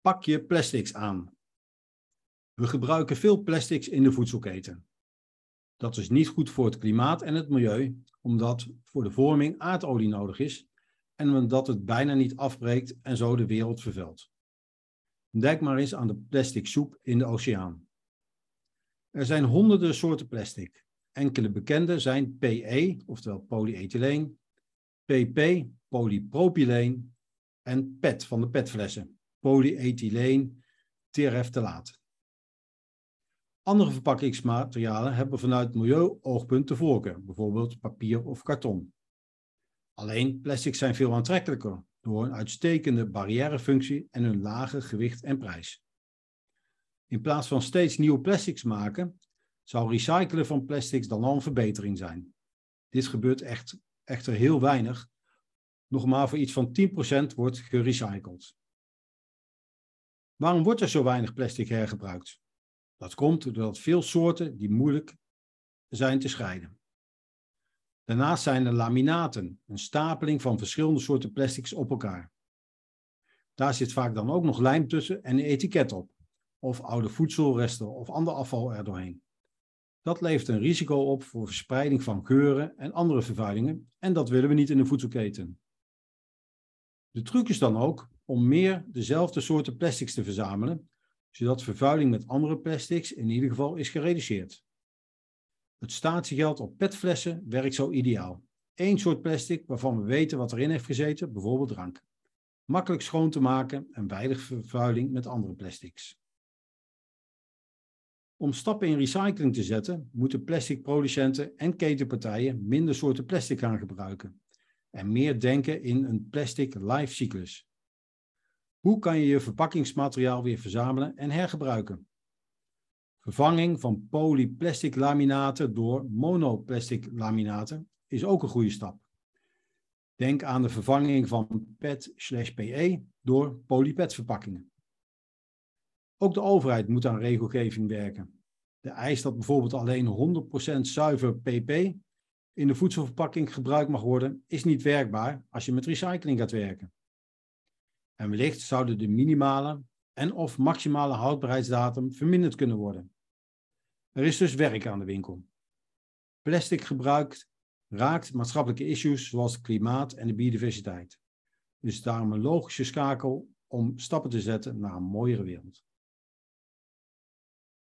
Pak je plastics aan. We gebruiken veel plastics in de voedselketen. Dat is niet goed voor het klimaat en het milieu, omdat voor de vorming aardolie nodig is en omdat het bijna niet afbreekt en zo de wereld vervuilt. Denk maar eens aan de plastic soep in de oceaan. Er zijn honderden soorten plastic. Enkele bekende zijn PE, oftewel polyethyleen, PP, polypropyleen en PET van de petflessen, polyethyleen tereftalaat. Andere verpakkingsmaterialen hebben vanuit milieuoogpunt de voorkeur, bijvoorbeeld papier of karton. Alleen plastics zijn veel aantrekkelijker door een uitstekende barrièrefunctie en hun lage gewicht en prijs. In plaats van steeds nieuwe plastics maken, zou recyclen van plastics dan al een verbetering zijn. Dit gebeurt echt, echter heel weinig. Nog maar voor iets van 10% wordt gerecycled. Waarom wordt er zo weinig plastic hergebruikt? Dat komt doordat veel soorten die moeilijk zijn te scheiden. Daarnaast zijn er laminaten, een stapeling van verschillende soorten plastics op elkaar. Daar zit vaak dan ook nog lijm tussen en een etiket op, of oude voedselresten of ander afval erdoorheen. Dat levert een risico op voor verspreiding van geuren en andere vervuilingen en dat willen we niet in de voedselketen. De truc is dan ook om meer dezelfde soorten plastics te verzamelen, zodat vervuiling met andere plastics in ieder geval is gereduceerd. Het statiegeld op petflessen werkt zo ideaal. Eén soort plastic waarvan we weten wat erin heeft gezeten, bijvoorbeeld drank. Makkelijk schoon te maken en weinig vervuiling met andere plastics. Om stappen in recycling te zetten, moeten plasticproducenten en ketenpartijen minder soorten plastic gaan gebruiken en meer denken in een plastic lifecyclus. Hoe kan je je verpakkingsmateriaal weer verzamelen en hergebruiken? Vervanging van polyplastic laminaten door monoplastic laminaten is ook een goede stap. Denk aan de vervanging van PET/PE door polypet verpakkingen. Ook de overheid moet aan regelgeving werken. De eis dat bijvoorbeeld alleen 100% zuiver PP in de voedselverpakking gebruikt mag worden, is niet werkbaar als je met recycling gaat werken. En wellicht zouden de minimale en of maximale houdbaarheidsdatum verminderd kunnen worden. Er is dus werk aan de winkel. Plastic gebruikt raakt maatschappelijke issues zoals klimaat en de biodiversiteit. Dus daarom een logische schakel om stappen te zetten naar een mooiere wereld.